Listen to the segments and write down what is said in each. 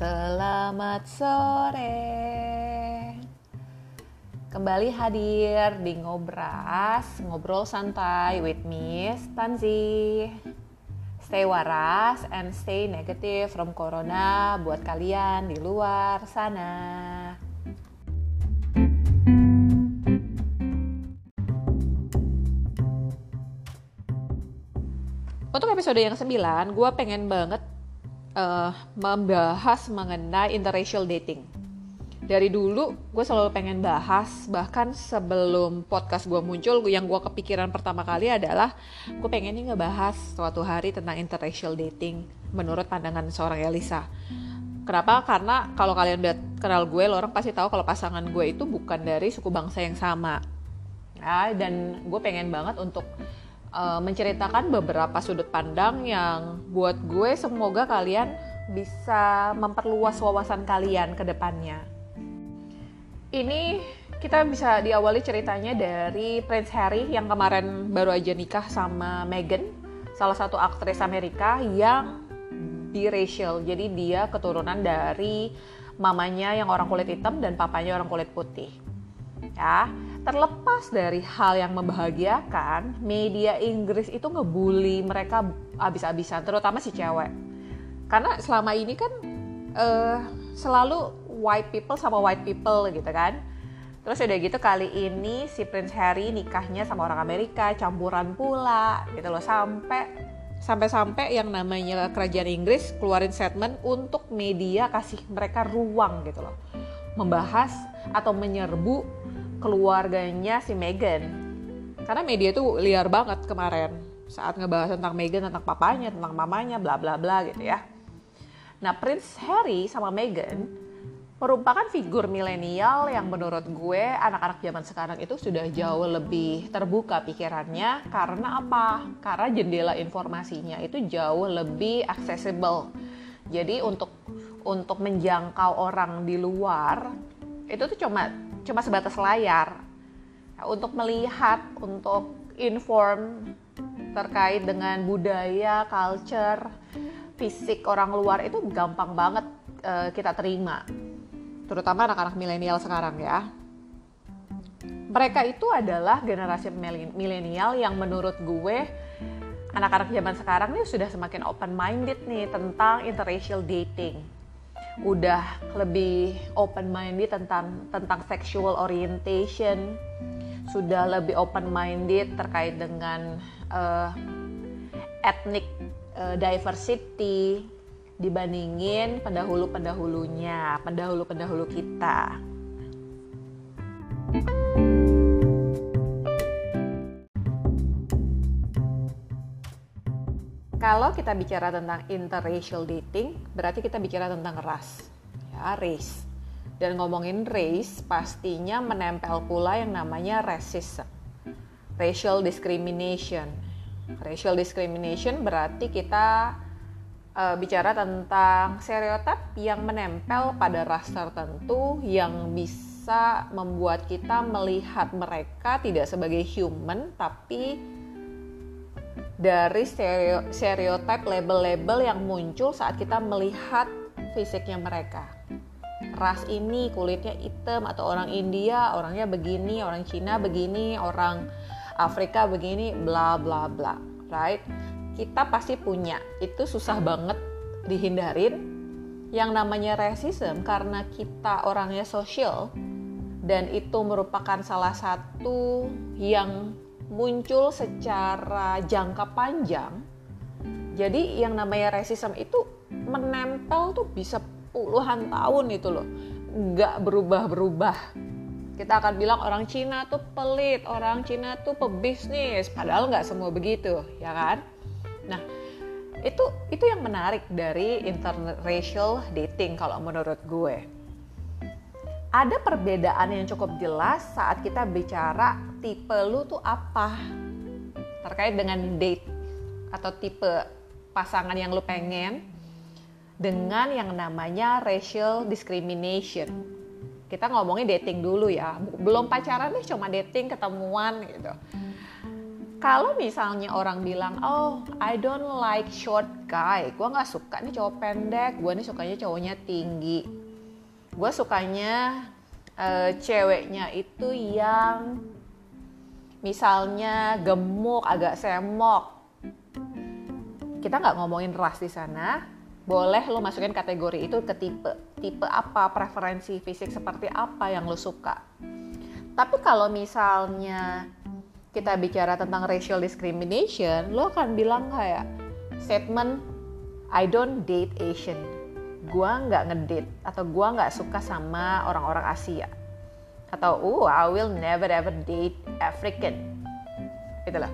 Selamat sore. Kembali hadir di Ngobras, ngobrol santai with Miss Tanzi. Stay waras and stay negative from corona buat kalian di luar sana. Untuk episode yang 9, gue pengen banget uh, membahas mengenai interracial dating. Dari dulu gue selalu pengen bahas, bahkan sebelum podcast gue muncul, yang gue kepikiran pertama kali adalah gue pengen nih ngebahas suatu hari tentang interracial dating menurut pandangan seorang Elisa. Kenapa? Karena kalau kalian udah kenal gue, lo orang pasti tahu kalau pasangan gue itu bukan dari suku bangsa yang sama. Ya, dan gue pengen banget untuk uh, menceritakan beberapa sudut pandang yang buat gue semoga kalian bisa memperluas wawasan kalian ke depannya. Ini kita bisa diawali ceritanya dari Prince Harry yang kemarin baru aja nikah sama Meghan, salah satu aktris Amerika yang biracial. Jadi dia keturunan dari mamanya yang orang kulit hitam dan papanya orang kulit putih. Ya, terlepas dari hal yang membahagiakan, media Inggris itu ngebully mereka abis-abisan, terutama si cewek. Karena selama ini kan uh, selalu white people sama white people gitu kan. Terus udah gitu kali ini si Prince Harry nikahnya sama orang Amerika, campuran pula gitu loh sampai sampai-sampai yang namanya kerajaan Inggris keluarin statement untuk media kasih mereka ruang gitu loh membahas atau menyerbu keluarganya si Meghan karena media tuh liar banget kemarin saat ngebahas tentang Meghan tentang papanya tentang mamanya bla bla bla gitu ya nah Prince Harry sama Meghan merupakan figur milenial yang menurut gue anak-anak zaman sekarang itu sudah jauh lebih terbuka pikirannya karena apa? Karena jendela informasinya itu jauh lebih accessible. Jadi untuk untuk menjangkau orang di luar itu tuh cuma cuma sebatas layar nah, untuk melihat untuk inform terkait dengan budaya, culture, fisik orang luar itu gampang banget uh, kita terima. Terutama anak-anak milenial sekarang ya. Mereka itu adalah generasi milenial yang menurut gue anak-anak zaman sekarang nih sudah semakin open minded nih tentang interracial dating udah lebih open minded tentang tentang sexual orientation sudah lebih open minded terkait dengan uh, ethnic uh, diversity dibandingin pendahulu-pendahulunya, pendahulu-pendahulu kita. Kalau kita bicara tentang interracial dating, berarti kita bicara tentang ras, ya race. Dan ngomongin race, pastinya menempel pula yang namanya racism, racial discrimination. Racial discrimination berarti kita uh, bicara tentang stereotip yang menempel pada ras tertentu yang bisa membuat kita melihat mereka tidak sebagai human tapi dari stereo, stereotip label-label yang muncul saat kita melihat fisiknya mereka. Ras ini kulitnya hitam atau orang India orangnya begini, orang Cina begini, orang Afrika begini, bla bla bla, right? Kita pasti punya, itu susah banget dihindarin. Yang namanya racism karena kita orangnya sosial dan itu merupakan salah satu yang muncul secara jangka panjang. Jadi yang namanya racism itu menempel tuh bisa puluhan tahun itu loh, nggak berubah-berubah. Kita akan bilang orang Cina tuh pelit, orang Cina tuh pebisnis, padahal nggak semua begitu, ya kan? Nah, itu itu yang menarik dari interracial dating kalau menurut gue ada perbedaan yang cukup jelas saat kita bicara tipe lu tuh apa terkait dengan date atau tipe pasangan yang lu pengen dengan yang namanya racial discrimination. Kita ngomongin dating dulu ya, belum pacaran deh cuma dating ketemuan gitu. kalau misalnya orang bilang, oh I don't like short guy, gue nggak suka nih cowok pendek, gue nih sukanya cowoknya tinggi. Gue sukanya uh, ceweknya itu yang misalnya gemuk, agak semok. Kita nggak ngomongin ras di sana, boleh lo masukin kategori itu ke tipe. Tipe apa, preferensi fisik seperti apa yang lo suka. Tapi kalau misalnya kita bicara tentang racial discrimination, lo akan bilang kayak statement I don't date Asian. Gua nggak ngedate atau gua nggak suka sama orang-orang Asia. Atau oh I will never ever date African. Itulah.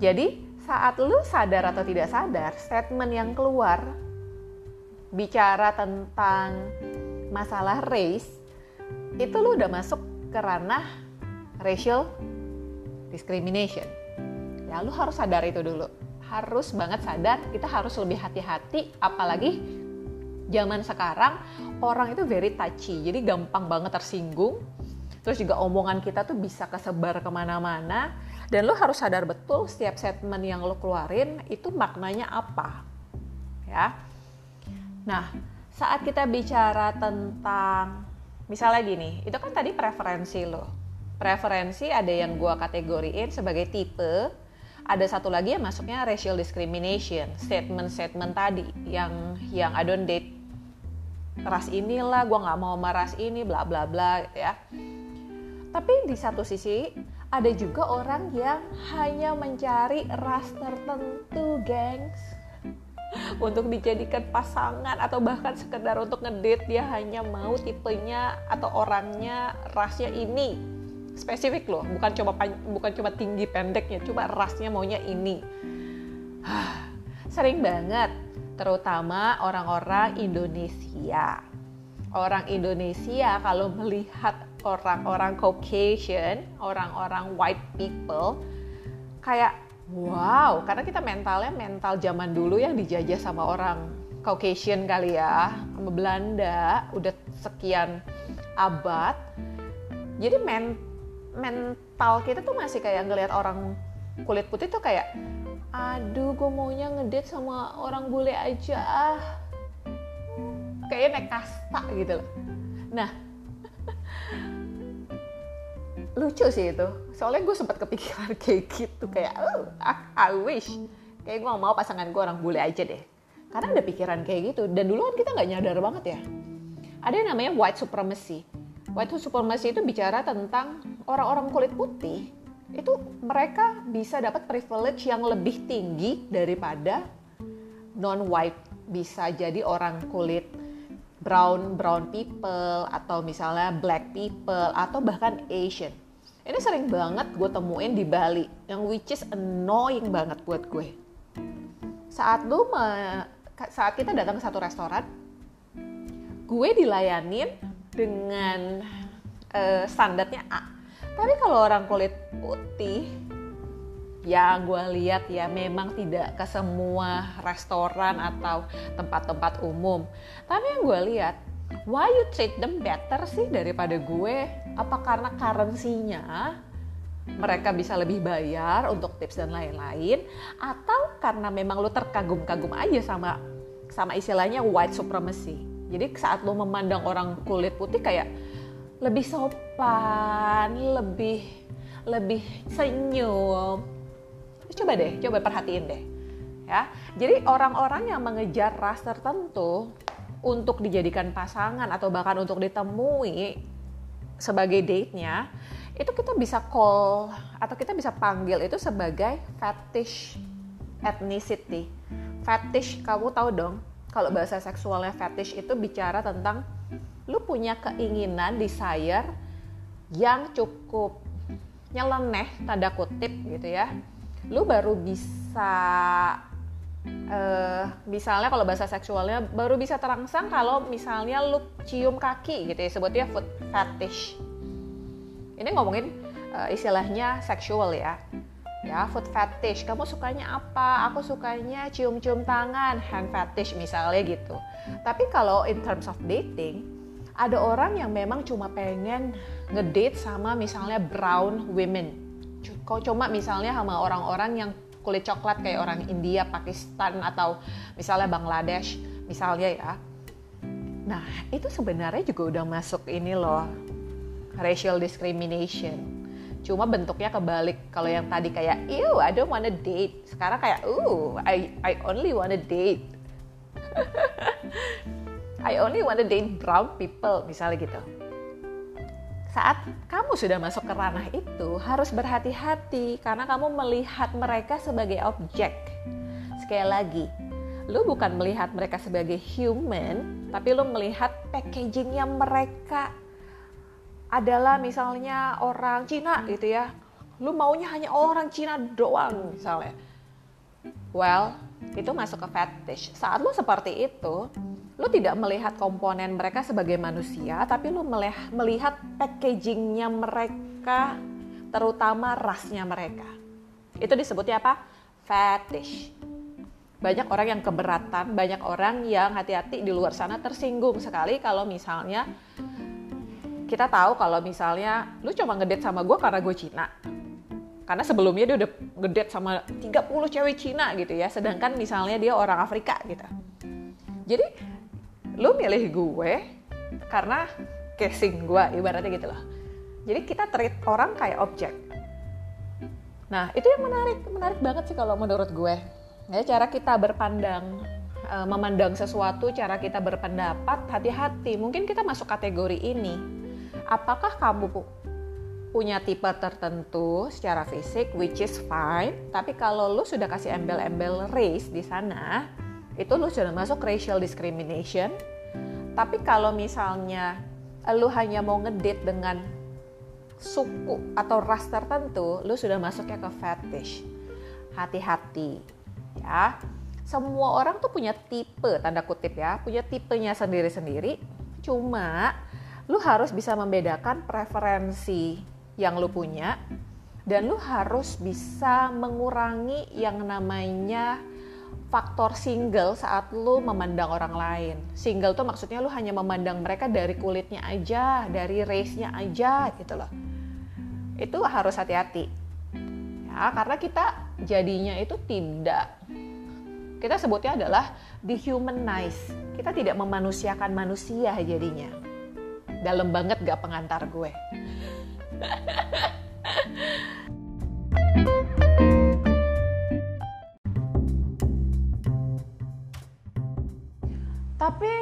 Jadi saat lu sadar atau tidak sadar, statement yang keluar bicara tentang masalah race itu lu udah masuk ke ranah racial discrimination. Ya lu harus sadar itu dulu. Harus banget sadar, kita harus lebih hati-hati apalagi zaman sekarang orang itu very touchy. Jadi gampang banget tersinggung. Terus juga omongan kita tuh bisa kesebar ke mana-mana. Dan lo harus sadar betul setiap statement yang lo keluarin itu maknanya apa. Ya. Nah, saat kita bicara tentang misalnya gini, itu kan tadi preferensi lo preferensi ada yang gue kategoriin sebagai tipe ada satu lagi yang masuknya racial discrimination statement-statement tadi yang yang I don't date ras inilah gue nggak mau sama ras ini bla bla bla ya. Tapi di satu sisi ada juga orang yang hanya mencari ras tertentu gengs. Untuk dijadikan pasangan atau bahkan sekedar untuk ngedate dia hanya mau tipenya atau orangnya rasnya ini. Spesifik loh bukan cuma bukan cuma tinggi pendek ya cuma rasnya maunya ini. Sering banget terutama orang-orang Indonesia. Orang Indonesia kalau melihat orang-orang Caucasian orang-orang white people kayak wow karena kita mentalnya mental zaman dulu yang dijajah sama orang Caucasian kali ya sama Belanda udah sekian abad. Jadi men mental kita tuh masih kayak ngelihat orang kulit putih tuh kayak aduh gue maunya ngedate sama orang bule aja ah. Kayaknya naik kasta gitu loh. Nah lucu sih itu. Soalnya gue sempat kepikiran kayak gitu kayak oh, I, wish. Kayak gue mau pasangan gue orang bule aja deh. Karena ada pikiran kayak gitu. Dan dulu kan kita nggak nyadar banget ya. Ada yang namanya white supremacy. White supremacy itu bicara tentang orang-orang kulit putih itu mereka bisa dapat privilege yang lebih tinggi daripada non white bisa jadi orang kulit brown brown people atau misalnya black people atau bahkan Asian. Ini sering banget gue temuin di Bali yang which is annoying banget buat gue. Saat lu saat kita datang ke satu restoran gue dilayanin dengan uh, standarnya A. Tapi kalau orang kulit putih, ya gue lihat ya memang tidak ke semua restoran atau tempat-tempat umum. Tapi yang gue lihat, why you treat them better sih daripada gue? Apa karena currency-nya mereka bisa lebih bayar untuk tips dan lain-lain atau karena memang lu terkagum-kagum aja sama sama istilahnya white supremacy jadi saat lo memandang orang kulit putih kayak lebih sopan, lebih lebih senyum. Coba deh, coba perhatiin deh. Ya. Jadi orang-orang yang mengejar ras tertentu untuk dijadikan pasangan atau bahkan untuk ditemui sebagai date-nya, itu kita bisa call atau kita bisa panggil itu sebagai fetish ethnicity. Fetish kamu tahu dong kalau bahasa seksualnya fetish itu bicara tentang lu punya keinginan desire yang cukup nyeleneh tanda kutip gitu ya. Lu baru bisa uh, misalnya kalau bahasa seksualnya baru bisa terangsang kalau misalnya lu cium kaki gitu ya. Sebutnya foot fetish. Ini ngomongin uh, istilahnya seksual ya. Ya food fetish. Kamu sukanya apa? Aku sukanya cium-cium tangan hand fetish misalnya gitu. Tapi kalau in terms of dating ada orang yang memang cuma pengen ngedate sama misalnya brown women kau cuma misalnya sama orang-orang yang kulit coklat kayak orang India, Pakistan atau misalnya Bangladesh misalnya ya. Nah, itu sebenarnya juga udah masuk ini loh. Racial discrimination. Cuma bentuknya kebalik. Kalau yang tadi kayak, ew, I don't wanna date. Sekarang kayak, ooh, I, I only wanna date. I only wanna date brown people, misalnya gitu saat kamu sudah masuk ke ranah itu harus berhati-hati karena kamu melihat mereka sebagai objek. Sekali lagi, lu bukan melihat mereka sebagai human, tapi lu melihat packagingnya mereka adalah misalnya orang Cina gitu ya. Lu maunya hanya orang Cina doang misalnya. Well, itu masuk ke fetish. Saat lu seperti itu, lu tidak melihat komponen mereka sebagai manusia, tapi lu melihat packagingnya mereka, terutama rasnya mereka. Itu disebutnya apa? Fetish. Banyak orang yang keberatan, banyak orang yang hati-hati di luar sana tersinggung sekali kalau misalnya kita tahu kalau misalnya lu cuma ngedate sama gue karena gue Cina. Karena sebelumnya dia udah ngedate sama 30 cewek Cina gitu ya, sedangkan misalnya dia orang Afrika gitu. Jadi lu milih gue karena casing gue ibaratnya gitu loh. Jadi kita treat orang kayak objek. Nah itu yang menarik menarik banget sih kalau menurut gue. Ya cara kita berpandang uh, memandang sesuatu cara kita berpendapat hati-hati. Mungkin kita masuk kategori ini. Apakah kamu punya tipe tertentu secara fisik which is fine tapi kalau lu sudah kasih embel-embel race di sana itu lu sudah masuk racial discrimination. Tapi kalau misalnya lu hanya mau ngedate dengan suku atau ras tertentu, lu sudah masuknya ke fetish. Hati-hati ya. Semua orang tuh punya tipe tanda kutip ya, punya tipenya sendiri-sendiri. Cuma lu harus bisa membedakan preferensi yang lu punya dan lu harus bisa mengurangi yang namanya faktor single saat lu memandang orang lain. Single tuh maksudnya lu hanya memandang mereka dari kulitnya aja, dari race-nya aja gitu loh. Itu harus hati-hati. Ya, karena kita jadinya itu tidak kita sebutnya adalah dehumanize. Kita tidak memanusiakan manusia jadinya. Dalam banget gak pengantar gue. Tapi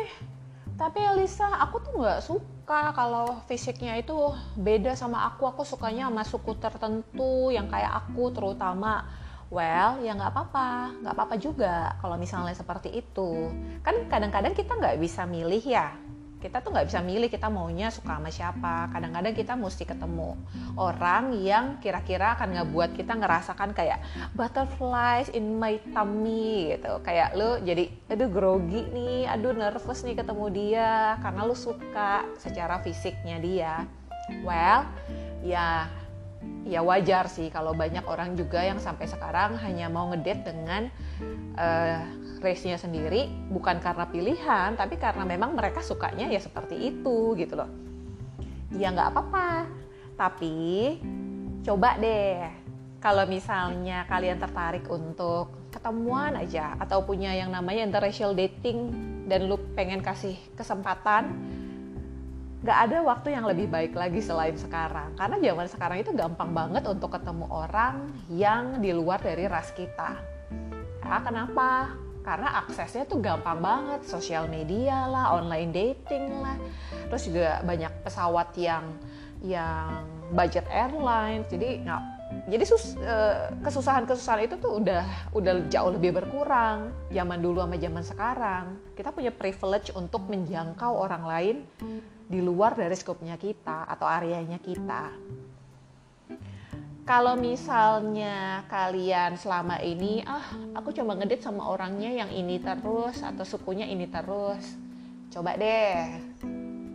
tapi Elisa aku tuh nggak suka kalau fisiknya itu beda sama aku. Aku sukanya sama suku tertentu yang kayak aku terutama. Well ya nggak apa-apa. Nggak apa-apa juga kalau misalnya seperti itu. Kan kadang-kadang kita nggak bisa milih ya kita tuh nggak bisa milih kita maunya suka sama siapa. Kadang-kadang kita mesti ketemu orang yang kira-kira akan ngebuat kita ngerasakan kayak butterflies in my tummy gitu. Kayak lu jadi aduh grogi nih. Aduh nervous nih ketemu dia karena lu suka secara fisiknya dia. Well ya ya wajar sih kalau banyak orang juga yang sampai sekarang hanya mau ngedate dengan uh, race-nya sendiri bukan karena pilihan tapi karena memang mereka sukanya ya seperti itu gitu loh. Ya nggak apa-apa. Tapi coba deh. Kalau misalnya kalian tertarik untuk ketemuan aja atau punya yang namanya interracial dating dan lu pengen kasih kesempatan gak ada waktu yang lebih baik lagi selain sekarang. Karena zaman sekarang itu gampang banget untuk ketemu orang yang di luar dari ras kita. Ya kenapa karena aksesnya tuh gampang banget sosial media lah online dating lah. Terus juga banyak pesawat yang yang budget airline jadi nggak jadi sus, eh, kesusahan-kesusahan itu tuh udah udah jauh lebih berkurang zaman dulu sama zaman sekarang. Kita punya privilege untuk menjangkau orang lain di luar dari skopnya kita atau areanya kita kalau misalnya kalian selama ini ah aku coba ngedit sama orangnya yang ini terus atau sukunya ini terus. Coba deh.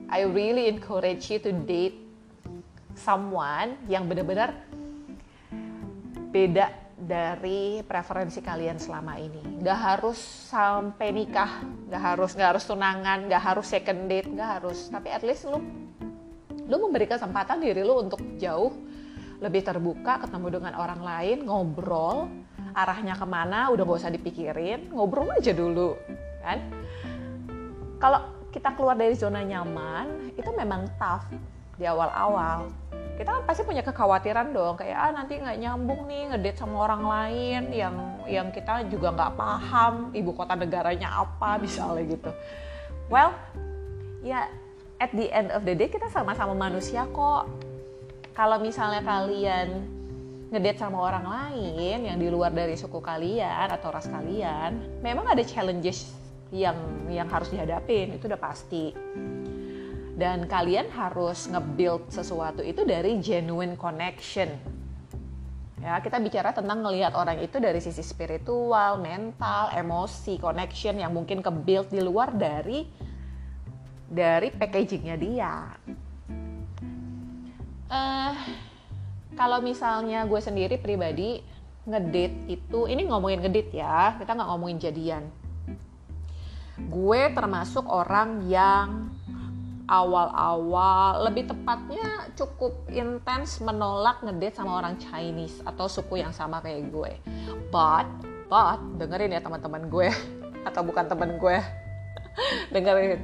I really encourage you to date someone yang benar-benar beda dari preferensi kalian selama ini. Gak harus sampai nikah gak harus gak harus tunangan gak harus second date gak harus. Tapi at least lu lu memberi kesempatan diri lu untuk jauh lebih terbuka ketemu dengan orang lain ngobrol arahnya ke mana udah gak usah dipikirin ngobrol aja dulu kan? Kalau kita keluar dari zona nyaman itu memang tough di awal-awal. Kita kan pasti punya kekhawatiran dong kayak ah nanti nggak nyambung nih ngedate sama orang lain yang yang kita juga nggak paham ibu kota negaranya apa misalnya gitu. Well ya at the end of the day kita sama-sama manusia kok kalau misalnya kalian ngedate sama orang lain yang di luar dari suku kalian atau ras kalian, memang ada challenges yang yang harus dihadapin itu udah pasti. Dan kalian harus nge-build sesuatu itu dari genuine connection. Ya, kita bicara tentang ngelihat orang itu dari sisi spiritual, mental, emosi, connection yang mungkin ke-build di luar dari dari packagingnya dia uh, kalau misalnya gue sendiri pribadi ngedit itu ini ngomongin ngedit ya kita nggak ngomongin jadian. Gue termasuk orang yang awal-awal lebih tepatnya cukup intens menolak ngedate sama orang Chinese atau suku yang sama kayak gue. But but dengerin ya teman-teman gue atau bukan teman gue. Dengerin.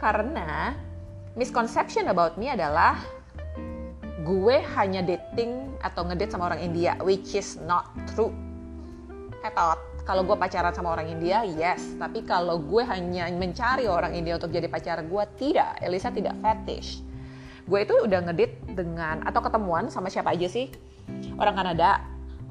Karena misconception about me adalah gue hanya dating atau ngedate sama orang India, which is not true. Thought kalau gue pacaran sama orang India, yes. Tapi kalau gue hanya mencari orang India untuk jadi pacar gue, tidak. Elisa tidak fetish. Gue itu udah ngedit dengan atau ketemuan sama siapa aja sih? Orang Kanada,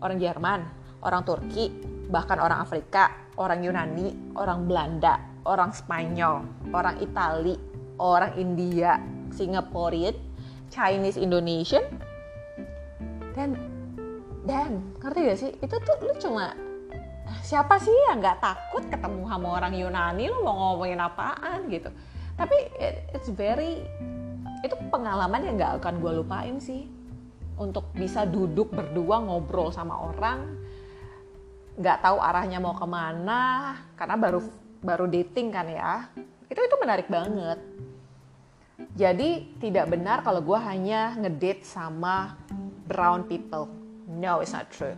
orang Jerman, orang Turki, bahkan orang Afrika, orang Yunani, orang Belanda, orang Spanyol, orang Itali, orang India, Singaporean, Chinese Indonesian dan dan ngerti gak sih? Itu tuh lu cuma siapa sih yang nggak takut ketemu sama orang Yunani? Lu mau ngomongin apaan gitu? Tapi it, it's very itu pengalaman yang nggak akan gue lupain sih. Untuk bisa duduk berdua ngobrol sama orang nggak tahu arahnya mau ke mana karena baru baru dating kan ya. Itu itu menarik banget jadi tidak benar kalau gue hanya ngedate sama brown people. No, it's not true.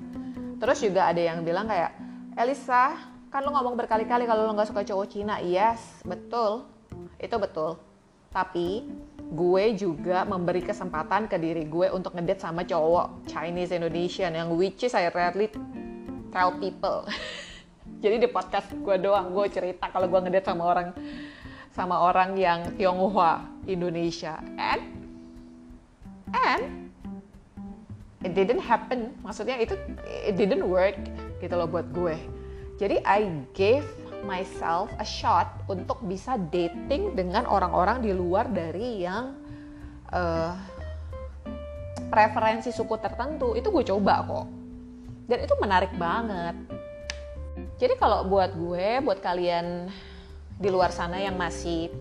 Terus juga ada yang bilang kayak, Elisa, kan lo ngomong berkali-kali kalau lo nggak suka cowok Cina. Yes, betul. Itu betul. Tapi gue juga memberi kesempatan ke diri gue untuk ngedate sama cowok Chinese Indonesian yang which is I rarely tell people. Jadi di podcast gue doang gue cerita kalau gue ngedate sama orang sama orang yang Tionghoa Indonesia. And and it didn't happen. Maksudnya itu it didn't work gitu loh buat gue. Jadi I gave myself a shot untuk bisa dating dengan orang-orang di luar dari yang uh, preferensi suku tertentu. Itu gue coba kok. Dan itu menarik banget. Jadi kalau buat gue buat kalian di luar sana yang masih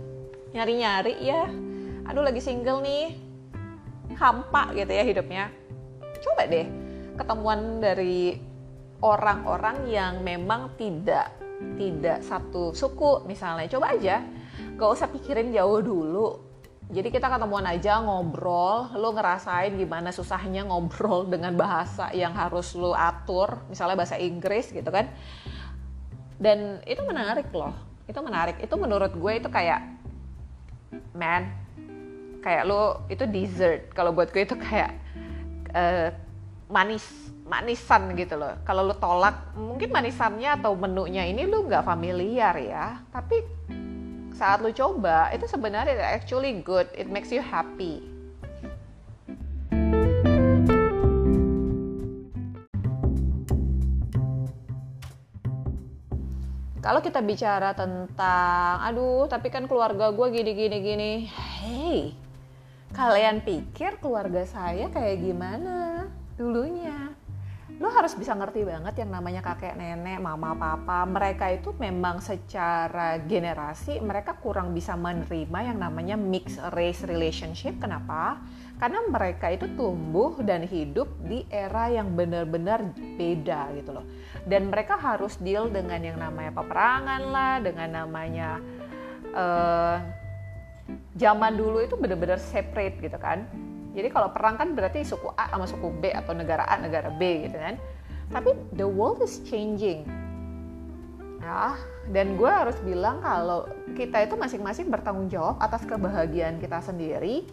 nyari-nyari ya. Aduh lagi single nih. Hampa gitu ya hidupnya. Coba deh ketemuan dari orang-orang yang memang tidak tidak satu suku misalnya. Coba aja. Gak usah pikirin jauh dulu. Jadi kita ketemuan aja ngobrol, lo ngerasain gimana susahnya ngobrol dengan bahasa yang harus lo atur, misalnya bahasa Inggris gitu kan. Dan itu menarik loh itu menarik. Itu menurut gue itu kayak man kayak lo itu dessert. Kalau buat gue itu kayak uh, manis manisan gitu loh. Kalau lo tolak mungkin manisannya atau menunya ini lo nggak familiar ya. Tapi saat lo coba itu sebenarnya actually good. It makes you happy Kalau kita bicara tentang, aduh, tapi kan keluarga gue gini gini gini, hey, kalian pikir keluarga saya kayak gimana dulunya? Lo harus bisa ngerti banget yang namanya kakek nenek, mama, papa. Mereka itu memang secara generasi mereka kurang bisa menerima yang namanya mixed race relationship. Kenapa? Karena mereka itu tumbuh dan hidup di era yang benar-benar beda gitu loh dan mereka harus deal dengan yang namanya peperangan lah dengan namanya uh, zaman dulu itu benar-benar separate gitu kan Jadi kalau perang kan berarti suku A sama suku B atau negara A negara B gitu kan. Tapi the world is changing. Ya, dan gue harus bilang kalau kita itu masing-masing bertanggung jawab atas kebahagiaan kita sendiri,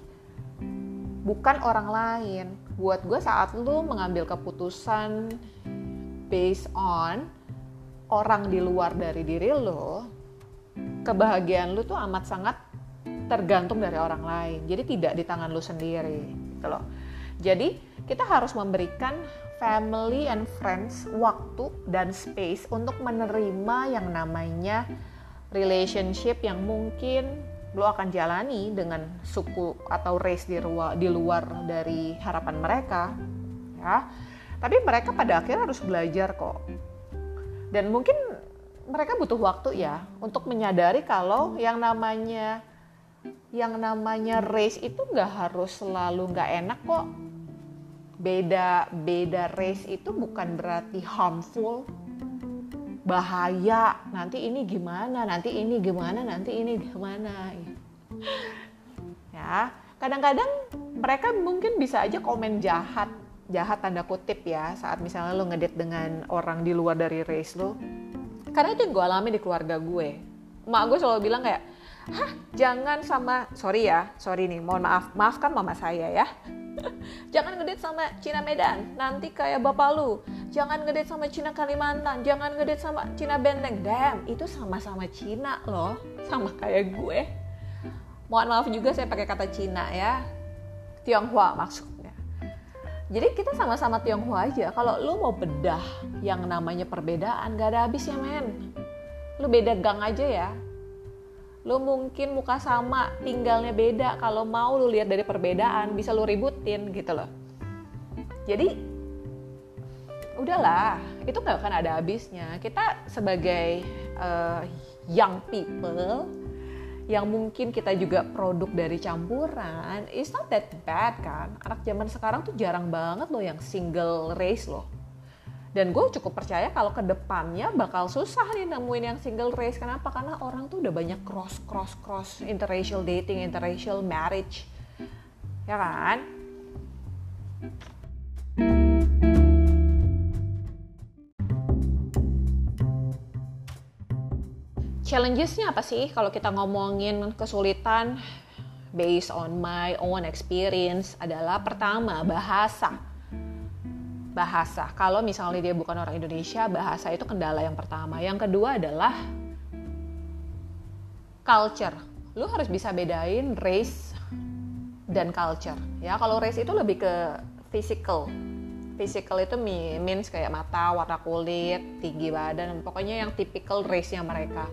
bukan orang lain. Buat gue saat lu mengambil keputusan based on orang di luar dari diri lo, kebahagiaan lu tuh amat sangat tergantung dari orang lain. Jadi tidak di tangan lu sendiri, gitu loh. Jadi kita harus memberikan family and friends waktu dan space untuk menerima yang namanya relationship yang mungkin lo akan jalani dengan suku atau race di luar, di luar dari harapan mereka ya tapi mereka pada akhirnya harus belajar kok dan mungkin mereka butuh waktu ya untuk menyadari kalau yang namanya yang namanya race itu nggak harus selalu nggak enak kok. Beda beda race itu bukan berarti harmful. Bahaya. Nanti ini gimana nanti ini gimana nanti ini gimana. Ya kadang-kadang mereka mungkin bisa aja komen jahat. Jahat tanda kutip ya saat misalnya lo ngedit dengan orang di luar dari race lo. Karena itu yang gue alami di keluarga gue. Mak gue selalu bilang kayak hah jangan sama sorry ya sorry nih mohon maaf maafkan mama saya ya. Jangan ngedate sama Cina Medan nanti kayak bapak lu. Jangan ngedate sama Cina Kalimantan jangan ngedate sama Cina Benteng. Damn itu sama-sama Cina loh sama kayak gue. Mohon maaf juga saya pakai kata Cina ya. Tionghoa maksudnya. Jadi kita sama-sama Tionghoa aja. Kalau lu mau bedah yang namanya perbedaan gak ada habisnya men. Lu beda gang aja ya lu mungkin muka sama tinggalnya beda. Kalau mau lu lihat dari perbedaan bisa lu ributin gitu loh. Jadi udahlah. Itu nggak akan ada habisnya. Kita sebagai uh, young people yang mungkin kita juga produk dari campuran it's not that bad kan? Anak zaman sekarang tuh jarang banget loh yang single race loh dan gue cukup percaya kalau ke depannya bakal susah nih nemuin yang single race. Kenapa? Karena orang tuh udah banyak cross cross cross interracial dating interracial marriage. Ya kan? Challengesnya apa sih kalau kita ngomongin kesulitan? Based on my own experience adalah pertama bahasa bahasa. Kalau misalnya dia bukan orang Indonesia, bahasa itu kendala yang pertama. Yang kedua adalah culture. Lu harus bisa bedain race dan culture. Ya, kalau race itu lebih ke physical. Physical itu means kayak mata, warna kulit, tinggi badan, pokoknya yang typical race-nya mereka.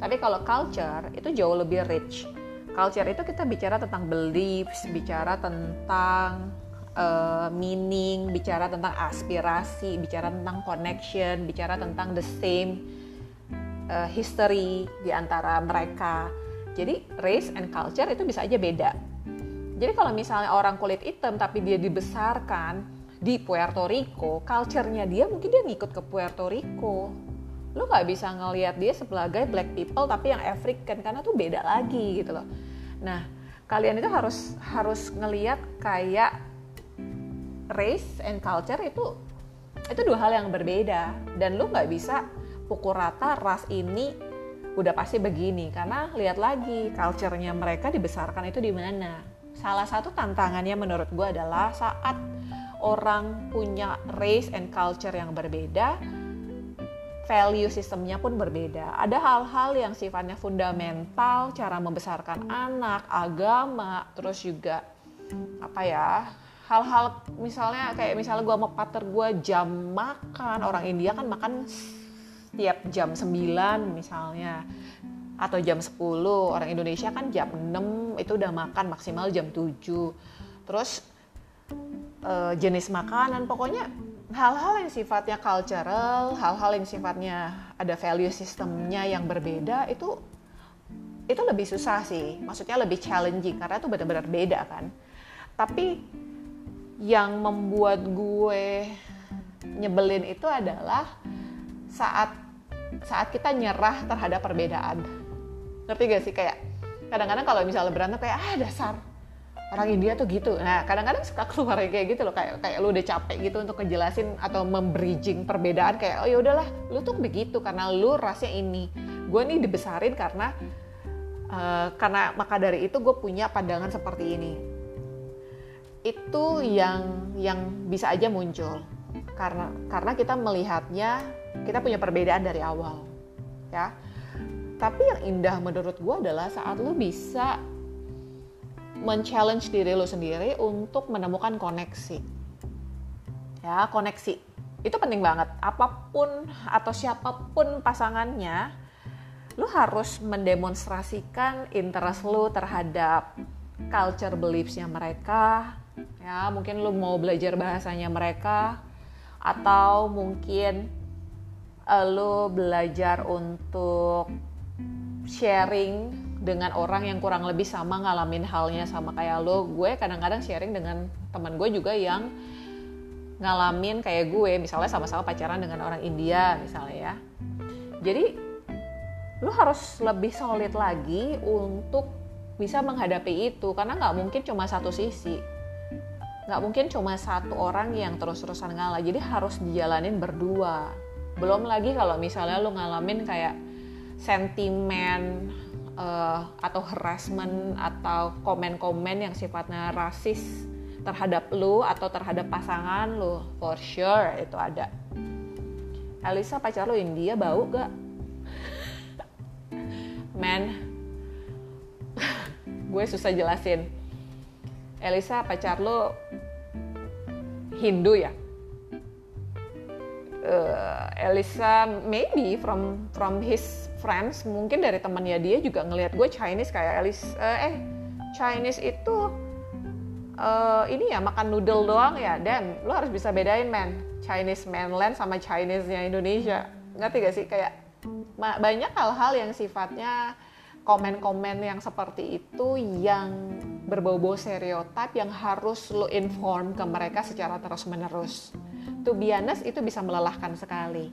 Tapi kalau culture itu jauh lebih rich. Culture itu kita bicara tentang beliefs, bicara tentang uh, meaning, bicara tentang aspirasi, bicara tentang connection, bicara tentang the same uh, history di antara mereka. Jadi race and culture itu bisa aja beda. Jadi kalau misalnya orang kulit hitam tapi dia dibesarkan di Puerto Rico, culture-nya dia mungkin dia ngikut ke Puerto Rico. Lo nggak bisa ngelihat dia sebagai black people tapi yang African karena tuh beda lagi gitu loh. Nah, kalian itu harus harus ngelihat kayak race and culture itu itu dua hal yang berbeda dan lu nggak bisa pukul rata ras ini udah pasti begini karena lihat lagi culture-nya mereka dibesarkan itu di mana. Salah satu tantangannya menurut gue adalah saat orang punya race and culture yang berbeda, value sistemnya pun berbeda. Ada hal-hal yang sifatnya fundamental, cara membesarkan anak, agama, terus juga apa ya hal-hal misalnya kayak misalnya gue sama pater gue jam makan orang India kan makan tiap jam 9 misalnya atau jam 10 orang Indonesia kan jam 6 itu udah makan maksimal jam 7 terus uh, jenis makanan pokoknya hal-hal yang sifatnya cultural hal-hal yang sifatnya ada value sistemnya yang berbeda itu itu lebih susah sih. Maksudnya lebih challenging karena itu benar-benar beda kan. Tapi yang membuat gue nyebelin itu adalah saat saat kita nyerah terhadap perbedaan. Ngerti gak sih? Kayak kadang-kadang kalau misalnya berantem kayak ah dasar. Orang India tuh gitu. Nah kadang-kadang suka keluar kayak gitu loh. Kayak kayak lu udah capek gitu untuk ngejelasin atau membridging perbedaan kayak oh ya udahlah. Lu tuh begitu karena lu rasnya ini. Gue nih dibesarin karena uh, karena maka dari itu gue punya pandangan seperti ini itu yang yang bisa aja muncul karena karena kita melihatnya kita punya perbedaan dari awal ya tapi yang indah menurut gue adalah saat lu bisa men-challenge diri lo sendiri untuk menemukan koneksi. Ya, koneksi. Itu penting banget. Apa pun atau siapa pun pasangannya, lo harus mendemonstrasikan interest lo terhadap culture beliefs-nya mereka. Ya, mungkin lo mau belajar bahasanya mereka atau mungkin uh, lo belajar untuk sharing dengan orang yang kurang lebih sama ngalamin halnya sama kayak lo. Gue kadang-kadang sharing dengan teman gue juga yang ngalamin kayak gue. Misalnya sama-sama pacaran dengan orang India misalnya ya. Jadi lo harus lebih solid lagi untuk bisa menghadapi itu. Karena nggak mungkin cuma satu sisi nggak mungkin cuma satu orang yang terus-terusan ngalah jadi harus dijalanin berdua. Belum lagi kalau misalnya lo ngalamin kayak sentimen uh, atau harassment atau komen-komen yang sifatnya rasis terhadap lu atau terhadap pasangan lu for sure itu ada. Elisa pacar lu India bau gak? Man gue susah jelasin Elisa pacar lu Hindu ya? Uh, Elisa maybe from from his friends mungkin dari temannya dia juga ngelihat gue Chinese kayak Alice uh, eh Chinese itu uh, ini ya makan noodle doang ya. Dan lo harus bisa bedain man Chinese mainland sama Chinese-nya Indonesia. Ngerti gak sih? Kayak banyak hal-hal yang sifatnya komen-komen yang seperti itu yang berbau-bau stereotip yang harus lo inform ke mereka secara terus-menerus. To be honest, itu bisa melelahkan sekali.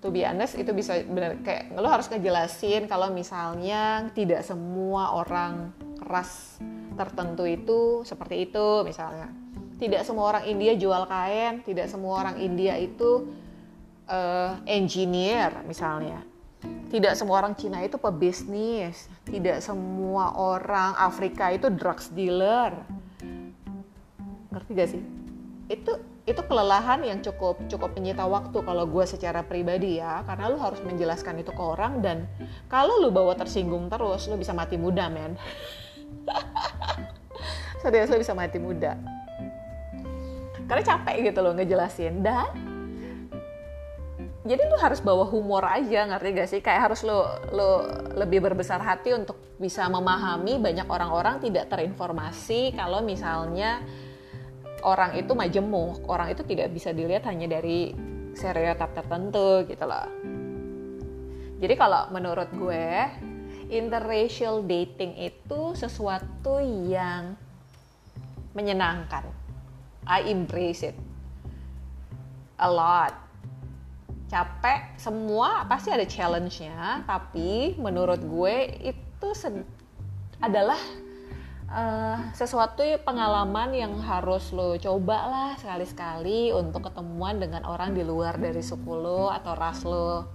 To be honest itu bisa benar kayak lo harus ngejelasin kalau misalnya tidak semua orang ras tertentu itu seperti itu misalnya. Tidak semua orang India jual kain tidak semua orang India itu uh, engineer misalnya tidak semua orang Cina itu pebisnis. Tidak semua orang Afrika itu drugs dealer. Ngerti gak sih? Itu itu kelelahan yang cukup cukup menyita waktu kalau gue secara pribadi ya. Karena lu harus menjelaskan itu ke orang dan kalau lu bawa tersinggung terus lu bisa mati muda men. Serius lu bisa mati muda. Karena capek gitu loh ngejelasin. Dan jadi lu harus bawa humor aja ngerti gak sih? Kayak harus lu lu lebih berbesar hati untuk bisa memahami banyak orang-orang tidak terinformasi kalau misalnya orang itu majemuk. Orang itu tidak bisa dilihat hanya dari stereotip tertentu gitu loh. Jadi kalau menurut gue interracial dating itu sesuatu yang menyenangkan. I embrace it a lot capek semua pasti ada challenge-nya tapi menurut gue itu adalah uh, sesuatu pengalaman yang harus lo coba lah sekali-sekali untuk ketemuan dengan orang di luar dari suku lo atau ras lo.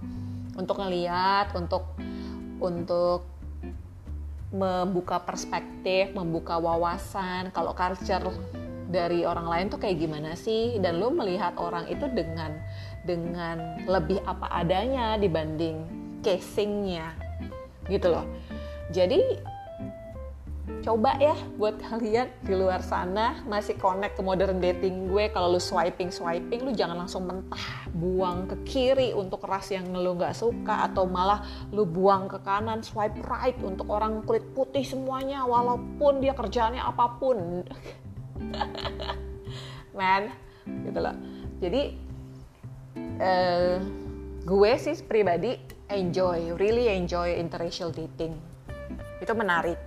Untuk ngeliat untuk untuk membuka perspektif, membuka wawasan kalau culture dari orang lain tuh kayak gimana sih? Dan lo melihat orang itu dengan dengan lebih apa adanya dibanding casingnya gitu loh. Jadi coba ya buat kalian di luar sana masih connect ke modern dating gue kalau lu swiping swiping lu jangan langsung mentah buang ke kiri untuk ras yang lu nggak suka atau malah lu buang ke kanan swipe right untuk orang kulit putih semuanya walaupun dia kerjaannya apa pun. Man gitu loh. Jadi uh, gue sih pribadi enjoy really enjoy interracial dating itu menarik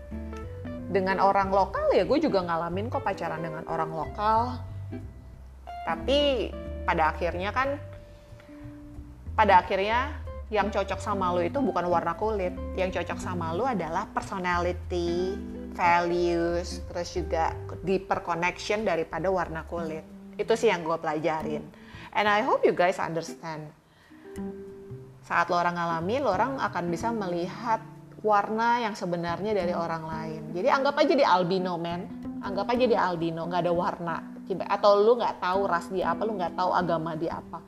dengan orang lokal ya gue juga ngalamin kok pacaran dengan orang lokal tapi pada akhirnya kan pada akhirnya yang cocok sama lo itu bukan warna kulit yang cocok sama lo adalah personality values, terus juga deeper connection daripada warna kulit. Itu sih yang gue pelajarin. And I hope you guys understand. Saat lo orang ngalamin, lo orang akan bisa melihat warna yang sebenarnya dari orang lain. Jadi anggap aja di albino men, anggap aja di albino nggak ada warna. Atau lu nggak tahu ras dia apa, lu nggak tahu agama dia apa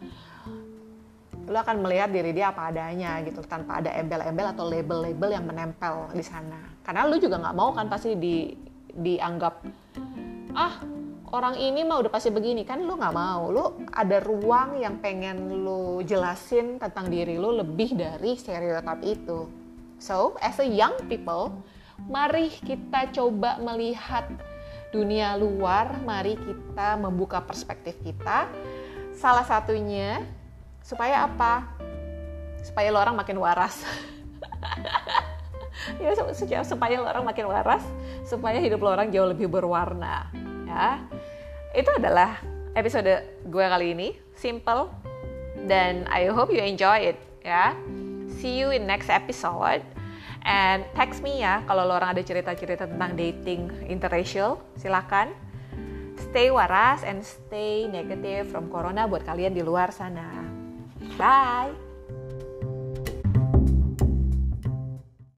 lo akan melihat diri dia apa adanya gitu tanpa ada embel-embel atau label-label yang menempel di sana karena lu juga nggak mau kan pasti di dianggap ah orang ini mah udah pasti begini. Kan lu nggak mau. Lu ada ruang yang pengen lu jelasin tentang diri lu lebih dari stereotip itu. So as a young people mari kita coba melihat dunia luar. Mari kita membuka perspektif kita. Salah satunya supaya apa? Supaya lo orang makin waras. Ya supaya lo orang makin waras supaya hidup lo orang jauh lebih berwarna ya itu adalah episode gue kali ini. Simple. Dan I hope you enjoy it ya. See you in next episode. And text me ya kalau lo orang ada cerita-cerita tentang dating interracial. Silakan. Stay waras and stay negative from corona buat kalian di luar sana. Bye.